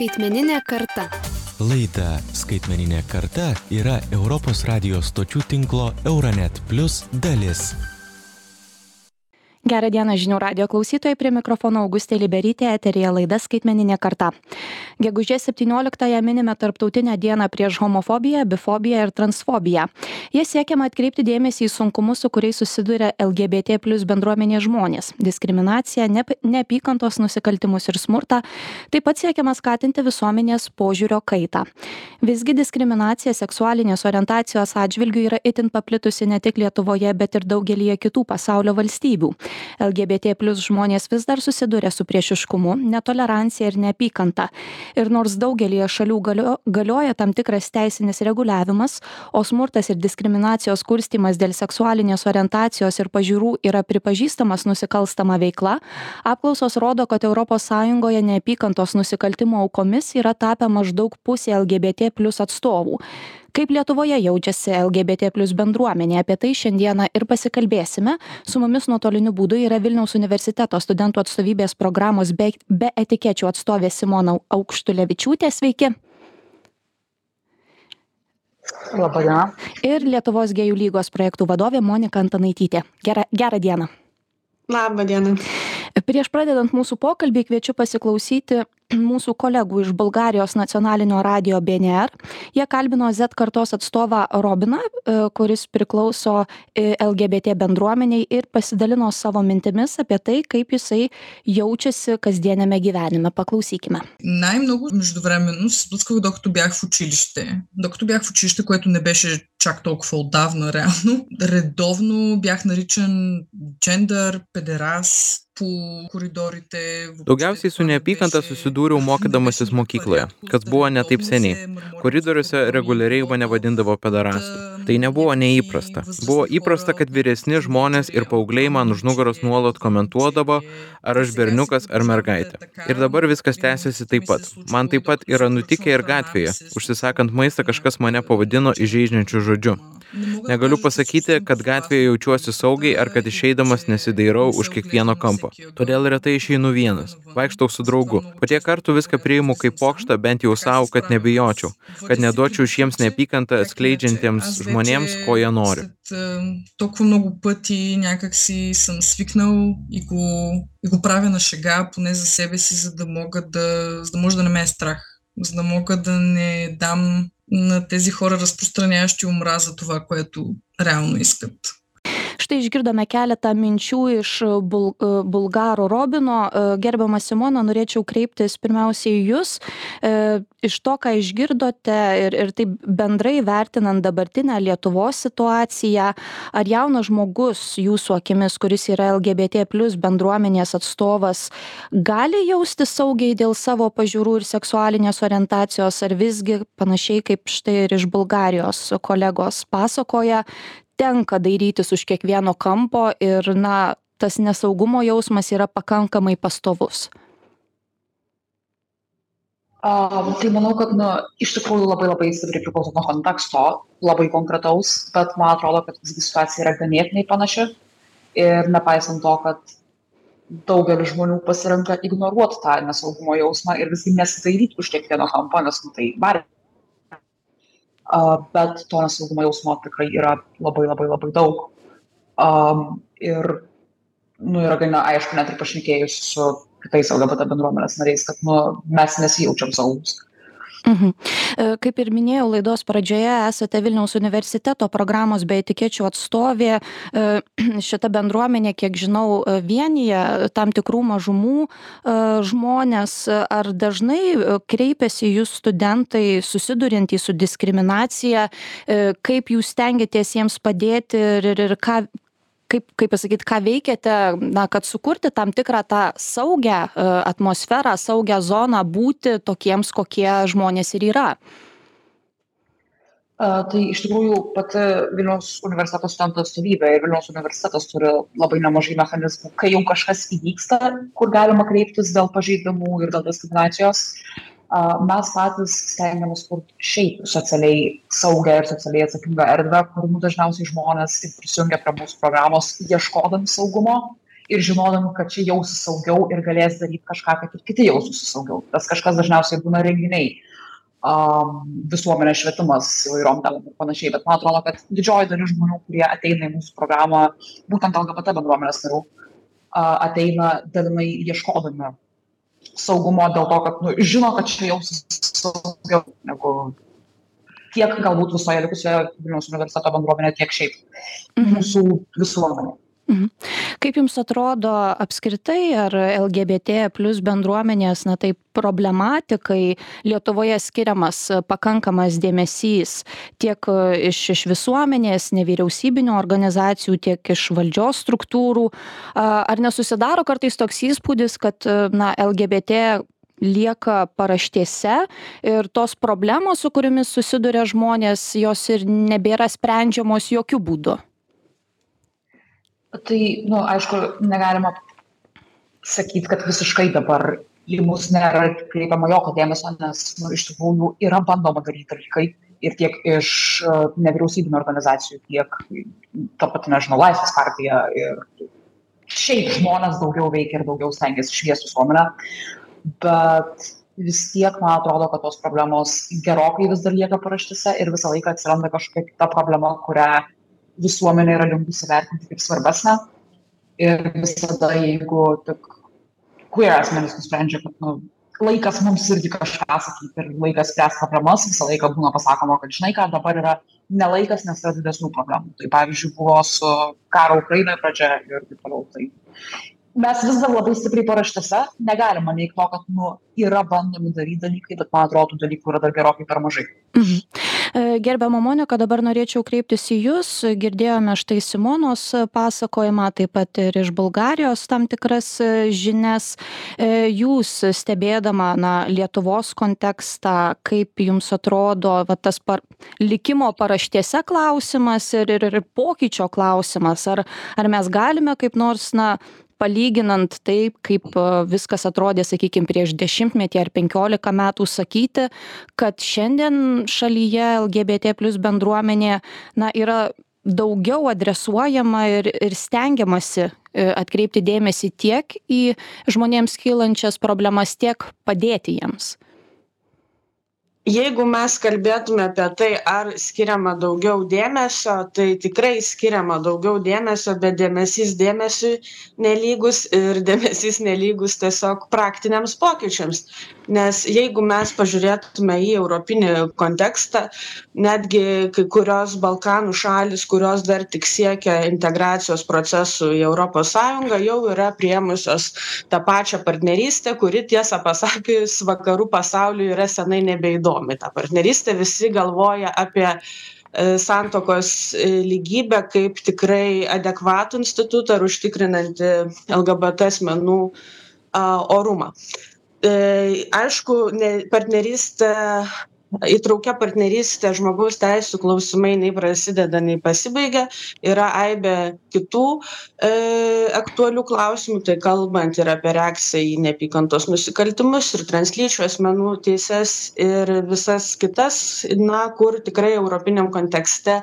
Skaitmeninė karta. Laida Skaitmeninė karta yra Europos radijos stočių tinklo Euronet Plus dalis. Gerą dieną žinių radio klausytojai, prie mikrofono Augustė Liberytė, eterija laida skaitmeninė karta. Gegužės 17-ąją minime tarptautinę dieną prieš homofobiją, bifobiją ir transfobiją. Jie siekiama atkreipti dėmesį į sunkumus, su kuriais susiduria LGBT plus bendruomenė žmonės - diskriminaciją, neapykantos nusikaltimus ir smurtą. Taip pat siekiama skatinti visuomenės požiūrio kaitą. Visgi diskriminacija seksualinės orientacijos atžvilgių yra itin paplitusi ne tik Lietuvoje, bet ir daugelį kitų pasaulio valstybių. LGBT plus žmonės vis dar susiduria su priešiškumu, netolerancija ir neapykanta. Ir nors daugelie šalių galio, galioja tam tikras teisinis reguliavimas, o smurtas ir diskriminacijos kurstimas dėl seksualinės orientacijos ir pažiūrų yra pripažįstamas nusikalstama veikla, apklausos rodo, kad ES neapykantos nusikaltimo aukomis yra tapę maždaug pusė LGBT plus atstovų kaip lietuvoje jaučiasi lgbt plius bendruomenė apie tai šiandieną ir pasikalbėsime su mumis nuotoliniu būdu yra vilniaus universiteto studentų atstovybės programos be be etikečių atstovė simona aukštulevičiūtė sveiki Labą dieną. Ir Lietuvos gėjų lygos projektų vadovė Monika Antanaitytė. Gerą, gerą dieną. Labą dieną. Prieš pradedant mūsų pokalbį kviečiu pasiklausyti mūsų kolegų iš Bulgarijos nacionalinio radio BNR. Jie kalbino Z kartos atstovą Robiną, e, kuris priklauso e, LGBT bendruomeniai ir pasidalino savo mintimis apie tai, kaip jisai jaučiasi kasdienėme gyvenime. Paklausykime. Най-много междувременно се сблъсках докато бях в училище. Докато бях в училище, което не беше чак толкова отдавна реално, редовно бях наричан джендър, педерас, po koridorite. Daugiausiai su neapykanta susidūriau mokydamasis mokykloje, kas buvo ne taip seniai. Koridoriuose reguliariai mane vadindavo pedarastu. Tai nebuvo neįprasta. Buvo įprasta, kad vyresni žmonės ir paaugliai man už nugaros nuolat komentuodavo, ar aš berniukas ar mergaitė. Ir dabar viskas tęsiasi taip pat. Man taip pat yra nutikę ir gatvėje. Užsisakant maistą kažkas mane pavadino įžeidžiančiu žodžiu. Negaliu pasakyti, kad gatvėje jaučiuosi saugiai ar kad išeidamas nesidairau už kiekvieno kampo. Todėl retai išeinu vienas. Vaikštau su draugu. Po tiek kartų viską priimu kaip pokštą bent jau savo, kad nebijočiau. Kad neduočiau šiems neapykantą atskleidžiantiems žmonėms, ko jie nori. Толкова много пъти някак си съм свикнал и го, и го правя на шега, поне за себе си, за да мога да, за да може да не ме е страх. За да мога да не дам на тези хора, разпространяващи омраза това, което реално искат. Štai išgirdome keletą minčių iš bul, bulgarų Robino. Gerbiamas Simona, norėčiau kreiptis pirmiausiai Jūs. Iš to, ką išgirdote ir, ir taip bendrai vertinant dabartinę Lietuvos situaciją, ar jaunas žmogus Jūsų akimis, kuris yra LGBT plus bendruomenės atstovas, gali jausti saugiai dėl savo pažiūrų ir seksualinės orientacijos, ar visgi panašiai kaip štai ir iš Bulgarijos kolegos pasakoja, tenka dairytis už kiekvieno kampo ir na tas nesaugumo jausmas yra pakankamai pastovus Um, tai manau, kad nu, iš tikrųjų labai labai stipriai priklauso nuo konteksto, labai konkretaus, bet man atrodo, kad visgi situacija yra ganėtinai panaši. Ir nepaisant to, kad daugelis žmonių pasirenka ignoruoti tą nesaugumo jausmą ir visgi nesidairyti už kiekvieno kampo, nes nu, tai varė bet to nesaugumo jausmo tikrai yra labai labai labai daug. Ir nu, yra gana aišku, net ir pašnekėjus su kitais LGBT bendruomenės nariais, kad nu, mes nesijaučiam saugus. Mhm. Kaip ir minėjau laidos pradžioje, esate Vilniaus universiteto programos be etikečių atstovė. Šita bendruomenė, kiek žinau, vienyje tam tikrų mažumų žmonės. Ar dažnai kreipiasi jūs studentai susidurintys su diskriminacija, kaip jūs stengiatės jiems padėti ir, ir, ir ką, kaip kaip pasakyt ką veikiate na kad sukurti tam tikrą tą saugią e, atmosferą saugią zoną būti tokiems kokie žmonės ir yra. Tai iš tikrųjų pati Vilniaus universiteto studentų atstovybė ir Vilniaus universitetas turi labai nemažai mechanizmų, kai jau kažkas įvyksta, kur galima kreiptis dėl pažeidimų ir dėl diskriminacijos, mes patys stengiamės kurti šiaip socialiai saugę ir socialiai atsakingą erdvę, kur nu, dažniausiai žmonės prisijungia prie mūsų programos ieškodami saugumo ir žinodami, kad čia jausis saugiau ir galės daryti kažką, kad ir kiti jaustųsi saugiau. Tas kažkas dažniausiai būna renginiai, um, visuomenės švietimas įvairiom temom ir panašiai, bet man atrodo, kad didžioji dalis žmonių, kurie ateina į mūsų programą, būtent LGBT bendruomenės narių, uh, ateina dalinai ieškodami saugumo dėl to, kad nu, žino, kad čia jausis saugiau negu tiek galbūt visoje likusioje Vilniaus universiteto bendruomenė, tiek šiaip mhm. mūsų visuomenė. Mhm. Kaip Jums atrodo apskritai, ar LGBT plus bendruomenės, na tai problematikai Lietuvoje skiriamas pakankamas dėmesys tiek iš, iš visuomenės, nevyriausybinio organizacijų, tiek iš valdžios struktūrų? Ar nesusidaro kartais toks įspūdis, kad na, LGBT lieka paraštėse ir tos problemos, su kuriomis susiduria žmonės, jos ir nebėra sprendžiamos jokių būdų? Tai, nu, aišku, negalima sakyti, kad visiškai dabar į mus nėra kreipiama jokio dėmesio, nes nu, iš tikrųjų yra bandoma daryti dalykai ir tiek iš uh, nevyriausybinio organizacijų, tiek ta pati, nežinau, Laisvės partija ir šiaip žmonės daugiau veikia ir daugiau stengiasi šviesti visuomenę bet vis tiek man atrodo kad tos problemos gerokai vis dar lieka paraštėse ir visą laiką atsiranda kažkokia kita problema kurią visuomenė yra linkusi vertinti kaip svarbesnę. Ir visada jeigu tik queer asmenys nusprendžia kad nu laikas mums irgi kažką sakyti ir laikas spręst problemas visą laiką būna pasakoma kad žinai ką dabar yra ne laikas nes yra didesnių problemų. Tai pavyzdžiui buvo su karo ukrainoj pradžia ir taip toliau. Tai mes vis dar labai stipriai paraštėse negalima neigt to kad nu yra bandomi daryt dalykai bet man atrodo tų dalykų yra dar gerokai per mažai. Mhm. E, gerbiama monika dabar norėčiau kreiptis į jus girdėjome štai simonos pasakojimą taip pat ir iš bulgarijos tam tikras e, žinias. E, jūs stebėdama na lietuvos kontekstą kaip jums atrodo va tas par likimo paraštėse klausimas ir ir ir pokyčio klausimas ar ar mes galime kaip nors na palyginant taip kaip e, viskas atrodė sakykim prieš dešimtmetį ar penkiolika metų sakyti kad šiandien šalyje lgbt plius bendruomenė na yra daugiau adresuojama ir ir stengiamasi e, atkreipti dėmesį tiek į žmonėms kylančias problemas tiek padėti jiems jeigu mes kalbėtume apie tai ar skiriama daugiau dėmesio tai tikrai skiriama daugiau dėmesio bet dėmesys dėmesiui nelygus ir dėmesys nelygus tiesiog praktiniams pokyčiams. Nes jeigu mes pažiūrėtume į europinį kontekstą netgi kai kurios balkanų šalys kurios dar tik siekia integracijos procesų į europos sąjungą jau yra priėmusios tą pačią partnerystę kuri tiesą pasakius vakarų pasauliui yra senai nebeįdomi įdomi ta partnerystė visi galvoja apie e, santuokos e, lygybę kaip tikrai adekvatų institutą ir užtikrinantį lgbt asmenų orumą. E, aišku, partnerystė įtraukia partnerystė žmogaus teisių klausimai nei prasideda nei pasibaigia. Yra aibė kitų e, aktualių klausimų tai kalbant ir apie reakciją į neapykantos nusikaltimus ir translyčių asmenų teises ir visas kitas na kur tikrai europiniam kontekste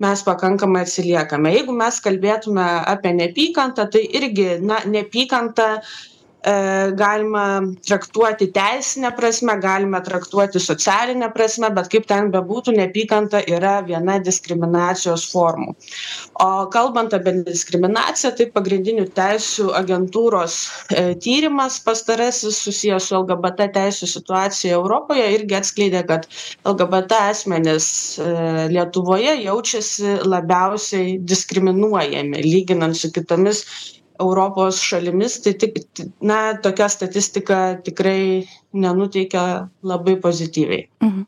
mes pakankamai atsiliekame. Jeigu mes kalbėtume apie neapykantą tai irgi na neapykanta galima traktuoti teisine prasme galime traktuoti socialine prasme bet kaip ten bebūtų neapykanta yra viena diskriminacijos formų. O kalbant apie diskriminaciją tai pagrindinių teisių agentūros e, tyrimas pastarasis susijęs su lgbt teisių situacija europoje irgi atskleidė kad lgbt asmenys e, lietuvoje jaučiasi labiausiai diskriminuojami lyginant su kitomis europos šalimis tai tik na tokia statistika tikrai nenuteikia labai pozityviai mhm.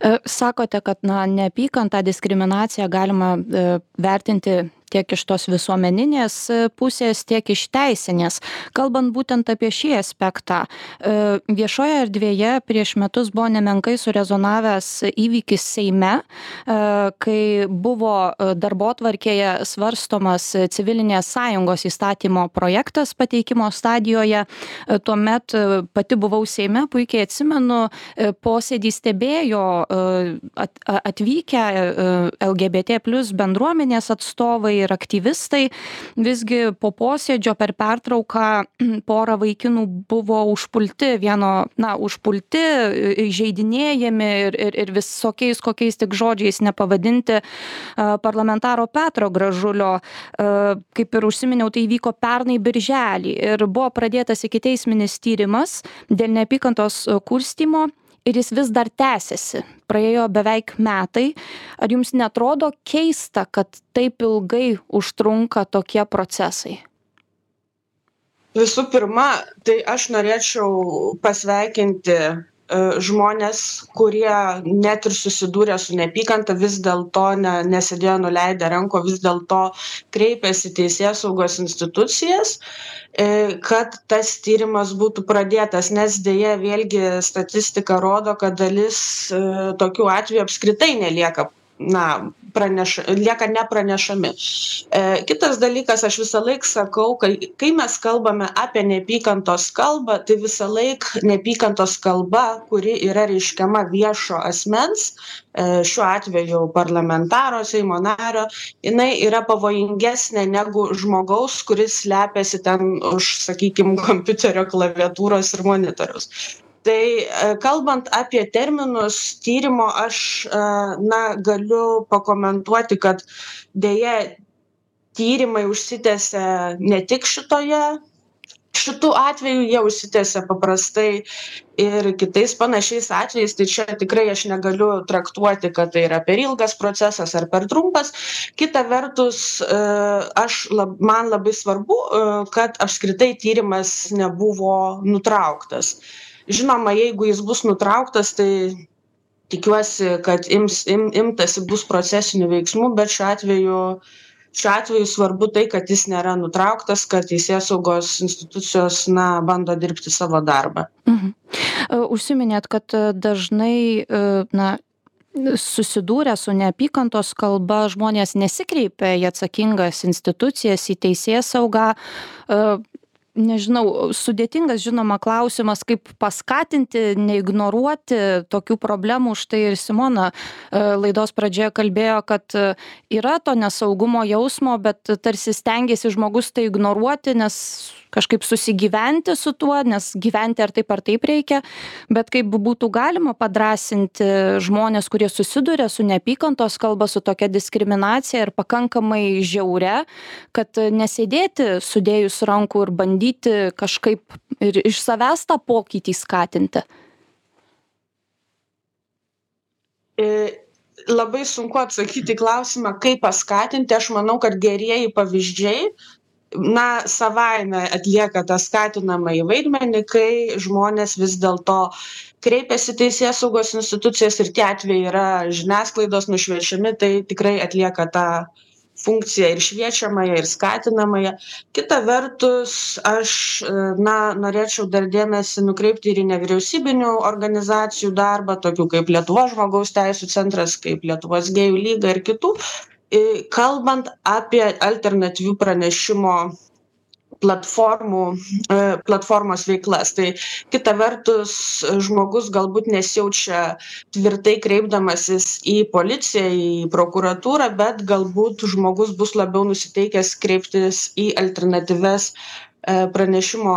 E, sakote kad na neapykantą diskriminaciją galima e, vertinti tiek iš tos visuomeninės e, pusės tiek iš teisinės. Kalbant būtent apie šį aspektą e, viešoje erdvėje prieš metus buvo nemenkai surezonavęs įvykis seime e, kai buvo darbotvarkėje svarstomas civilinės sąjungos įstatymo projektas pateikimo stadijoje. Tuomet pati buvau seime puikiai atsimenu posėdį stebėjo atvykę lgbt plius bendruomenės atstovai ir aktyvistai. Visgi po posėdžio per pertrauką pora vaikinų buvo užpulti vieno na užpulti įžeidinėjami ir ir ir visokiais kokiais tik žodžiais nepavadinti parlamentaro petro gražulio. Kaip ir užsiminiau tai įvyko pernai birželį ir buvo pradėtas ikiteisminis tyrimas dėl neapykantos kurstymo ir jis vis dar tęsiasi. Praėjo beveik metai. Ar jums neatrodo keista kad taip ilgai užtrunka tokie procesai? Visų pirma tai aš norėčiau pasveikinti e, žmones kurie net ir susidūrę su neapykanta vis dėlto ne nesėdėjo nuleidę rankų vis dėlto kreipėsi į teisėsaugos institucijas e, kad tas tyrimas būtų pradėtas. Nes deja vėlgi statistika rodo kad dalis e, tokių atvejų apskritai nelieka na praneša lieka nepranešami. E kitas dalykas aš visąlaik sakau kai kai mes kalbame apie neapykantos kalbą tai visąlaik neapykantos kalba kuri yra reiškiama viešo asmens e šiuo atveju parlamentaro seimo nario jinai yra pavojingesnė negu žmogaus kuris slepiasi ten už sakykim kompiuterio klaviatūros ir monitoriaus tai kalbant apie terminus tyrimo aš na galiu pakomentuoti kad deja tyrimai užsitęsia ne tik šitoje šitu atveju jie užsitęsia paprastai ir kitais panašiais atvejais. Tai čia tikrai aš negaliu traktuoti kad tai yra per ilgas procesas ar per trumpas. Kita vertus aš lab man labai svarbu kad apskritai tyrimas nebuvo nutrauktas žinoma jeigu jis bus nutrauktas tai tikiuosi kad ims im imtasi bus procesinių veiksmų bet šiuo atveju šiuo atveju svarbu tai kad jis nėra nutrauktas kad teisėsaugos institucijos na bando dirbti savo darbą. Mhm. Užsiminėt kad dažnai na susidūrę su neapykantos kalba žmonės nesikreipia į atsakingas institucijas į teisėsaugą nežinau sudėtingas žinoma klausimas kaip paskatinti neignoruoti tokių problemų. Štai ir simona laidos pradžioje kalbėjo kad yra to nesaugumo jausmo bet tarsi stengiasi žmogus tai ignoruoti nes kažkaip susigyventi su tuo nes gyventi ar taip ar taip reikia. Bet kaip būtų galima padrąsinti žmones kurie susiduria su neapykantos kalba su tokia diskriminacija ir pakankamai žiauria kad nesėdėti sudėjus rankų ir bandyti kažkaip ir iš savęs tą pokytį skatinti? Labai sunku atsakyti klausimą kaip paskatinti. Aš manau kad gerieji pavyzdžiai na savaime atlieka tą skatinamąjį vaidmenį kai žmonės vis dėlto kreipiasi į teisėsaugos institucijas ir tie atvejai yra žiniasklaidos nušviečiami tai tikrai atlieka tą funkciją ir šviečiamąją ir skatinamąją. Kita vertus aš na norėčiau dar dėmesį nukreipti ir į nevyriausybinių organizacijų darbą tokių kaip lietuvos žmogaus teisių centras kaip lietuvos gėjų lyga ir kitų. Kalbant apie alternatyvių pranešimo platformų platformos veiklas. Tai kita vertus žmogus galbūt nesijaučia tvirtai kreipdamasis į policiją į prokuratūrą bet galbūt žmogus bus labiau nusiteikęs kreiptis į alternatyvias pranešimo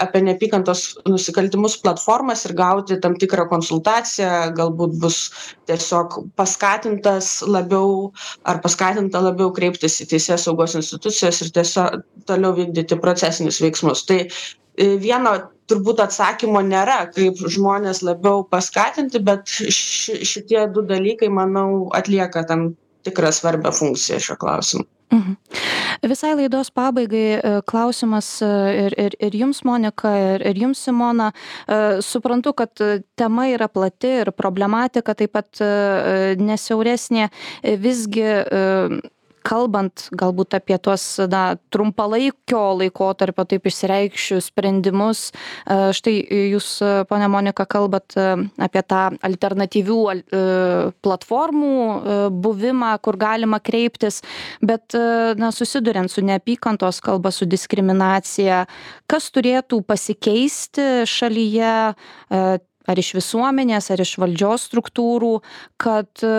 apie neapykantos nusikaltimus platformas ir gauti tam tikrą konsultaciją galbūt bus tiesiog paskatintas labiau ar paskatinta labiau kreiptis į teisėsaugos institucijas ir tiesiog toliau vykdyti procesinius veiksmus. Tai vieno turbūt atsakymo nėra kaip žmones labiau paskatinti bet ši šitie du dalykai manau atlieka tam tikrą svarbią funkciją šiuo klausimu mhm. Visai laidos pabaigai klausimas ir ir ir jums monika ir ir jums simona. Suprantu kad tema yra plati ir problematika taip pat ne siauresnė. Visgi kalbant galbūt apie tuos na trumpalaikio laikotarpio taip išsireikšiu sprendimus. Štai jūs ponia monika kalbat apie tą alternatyvių platformų buvimą kur galima kreiptis bet na susiduriant su neapykantos kalba su diskriminacija kas turėtų pasikeisti šalyje ar iš visuomenės, ar iš valdžios struktūrų, kad e,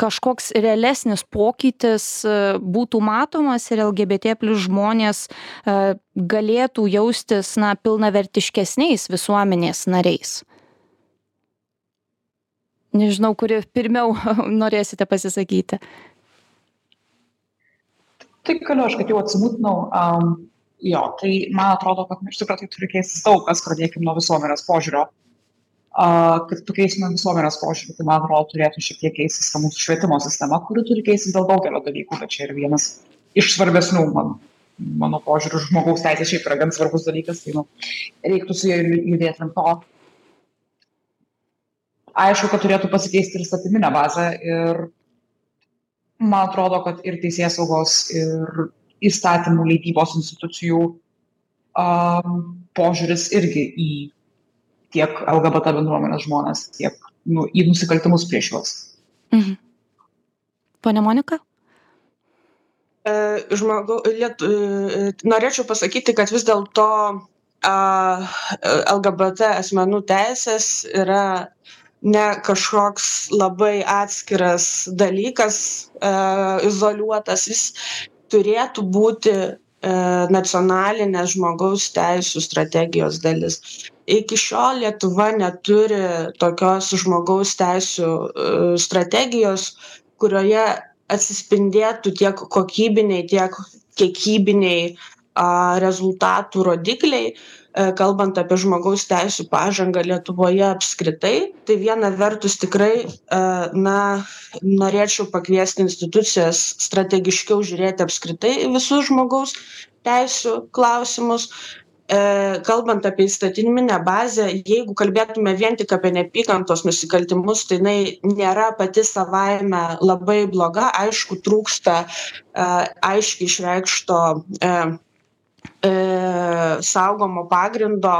kažkoks realesnis pokytis e, būtų matomas ir LGBT plus žmonės e, galėtų jaustis na, pilnavertiškesniais visuomenės nariais? Nežinau, kuri pirmiau norėsite pasisakyti. Tai galiu, aš kad jau atsimūtinau. Um, jo, tai man atrodo, kad iš tikrųjų tai turi keistis daug kas, pradėkime nuo visuomenės požiūrio. Uh, kad pakeisime visuomenės požiūrį, tai man atrodo turėtų šiek tiek keistis ta mūsų švietimo sistema, kuri turi keistis dėl daugelio dalykų, bet čia yra vienas iš svarbesnių man, mano požiūrių žmogaus teisė šiaip yra gan svarbus dalykas, tai nu, reiktų su juo judėti ant to. Aišku, kad turėtų pasikeisti ir statyminė bazė ir man atrodo, kad ir teisės saugos, ir įstatymų leidybos institucijų um, požiūris irgi į tiek LGBT bendruomenės žmonės, tiek nu, į nusikaltimus prieš juos. Mhm. Pone Monika? E, žmogau, liet, e, norėčiau pasakyti, kad vis dėlto LGBT asmenų teisės yra ne kažkoks labai atskiras dalykas, e, izoliuotas, jis turėtų būti e, nacionalinės žmogaus teisų strategijos dalis. Iki šiol Lietuva neturi tokios žmogaus teisų e, strategijos, kurioje atsispindėtų tiek kokybiniai, tiek kiekybiniai rezultatų rodikliai, E, kalbant apie žmogaus teisų pažangą Lietuvoje apskritai, tai viena vertus tikrai, e, na, norėčiau pakviesti institucijas strategiškiau žiūrėti apskritai visus žmogaus teisų klausimus. E, kalbant apie įstatyminę bazę, jeigu kalbėtume vien tik apie neapykantos nusikaltimus, tai jinai nėra pati savaime labai bloga, aišku, trūksta aiškiai išreikšto saugomo pagrindo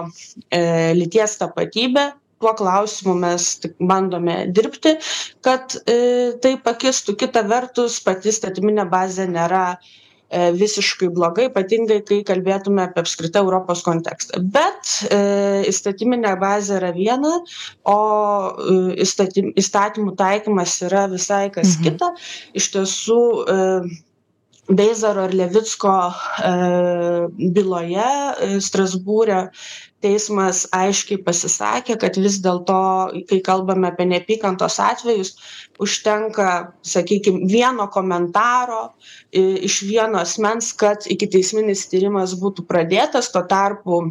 e, lyties tapatybė. Tuo klausimu mes bandome dirbti, kad e, tai pakistų. Kita vertus, pati statyminė bazė nėra e, visiškai blogai, ypatingai kai kalbėtume apie apskritą Europos kontekstą. Bet e, įstatyminė bazė yra viena, o e, įstatym, įstatymų taikymas yra visai kas mhm. kita. Iš tiesų, e, beizaro ir levicko e, byloje e, strasbūre teismas aiškiai pasisakė kad vis dėlto kai kalbame apie neapykantos atvejus užtenka sakykim vieno komentaro iš vieno asmens kad ikiteisminis tyrimas būtų pradėtas tuo tarpu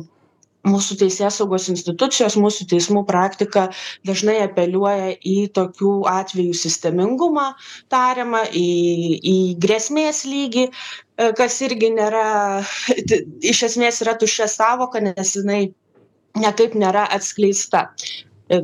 mūsų teisėsaugos institucijos mūsų teismų praktika dažnai apeliuoja į tokių atvejų sistemingumą tariamą į į grėsmės lygį e, kas irgi nėra iš esmės yra tuščia sąvoka nes jinai niekaip nėra atskleista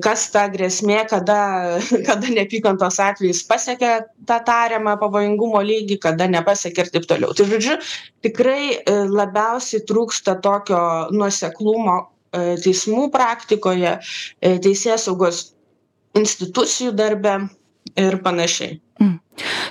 kas ta grėsmė kada kada neapykantos atvejis pasiekia tą tariamą pavojingumo lygį kada nepasiekia ir taip toliau. Tai žodžiu tikrai e, labiausiai trūksta tokio nuoseklumo e, teismų praktikoje e, teisėsaugos institucijų darbe ir panašiai mm.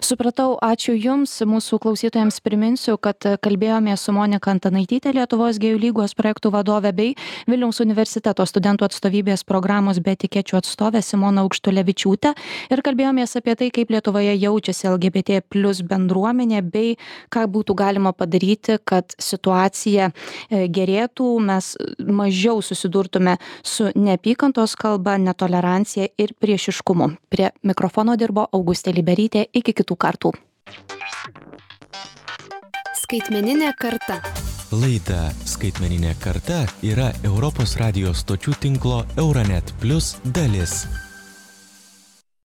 Supratau, ačiū Jums, mūsų klausytojams priminsiu, kad kalbėjome su Monika Antanaitytė, Lietuvos gėjų lygos projektų vadovė bei Vilniaus universiteto studentų atstovybės programos be etikečių atstovė Simona Aukštulevičiūtė ir kalbėjomės apie tai, kaip Lietuvoje jaučiasi LGBT plus bendruomenė bei ką būtų galima padaryti, kad situacija e, gerėtų, mes mažiau susidurtume su neapykantos kalba, netolerancija ir priešiškumu. Prie mikrofono dirbo Augustė Liberytė iki kitų kartų. Skaitmeninė karta. Laida Skaitmeninė karta yra Europos radijos stočių tinklo Euronet Plus dalis.